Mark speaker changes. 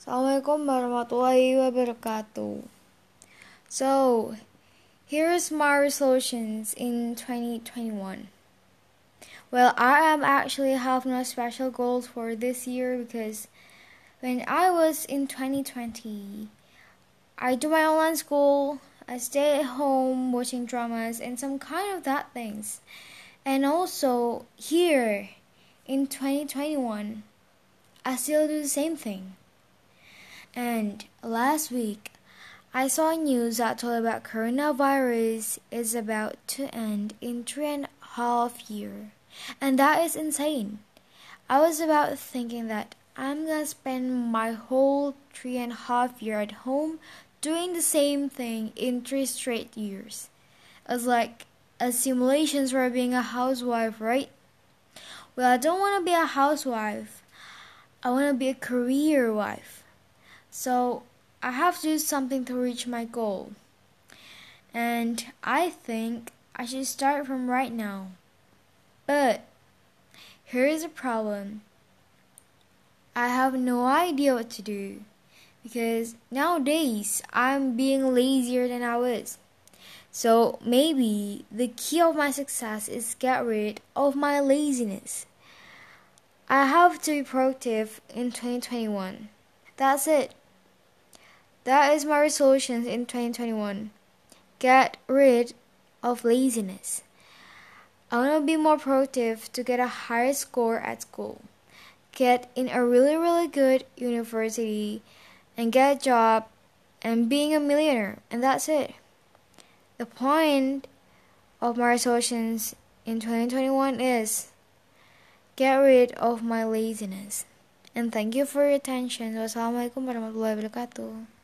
Speaker 1: Assalamualaikum warahmatullahi wabarakatuh. So, here's my resolutions in 2021. Well, I am actually having a special goals for this year because when I was in 2020, I do my online school, I stay at home watching dramas and some kind of that things. And also here in 2021, I still do the same thing. And last week, I saw news that told about coronavirus is about to end in three and a half year, and that is insane. I was about thinking that I'm gonna spend my whole three and a half year at home doing the same thing in three straight years. It's like a simulations for being a housewife, right? Well, I don't want to be a housewife. I want to be a career wife. So I have to do something to reach my goal. And I think I should start from right now. But here is a problem. I have no idea what to do because nowadays I'm being lazier than I was. So maybe the key of my success is get rid of my laziness. I have to be productive in 2021. That's it. That is my resolutions in 2021. Get rid of laziness. I want to be more productive to get a higher score at school, get in a really, really good university, and get a job and being a millionaire, and that's it. The point of my resolutions in 2021 is get rid of my laziness. And thank you for your attention. Wassalamualaikum warahmatullahi wabarakatuh.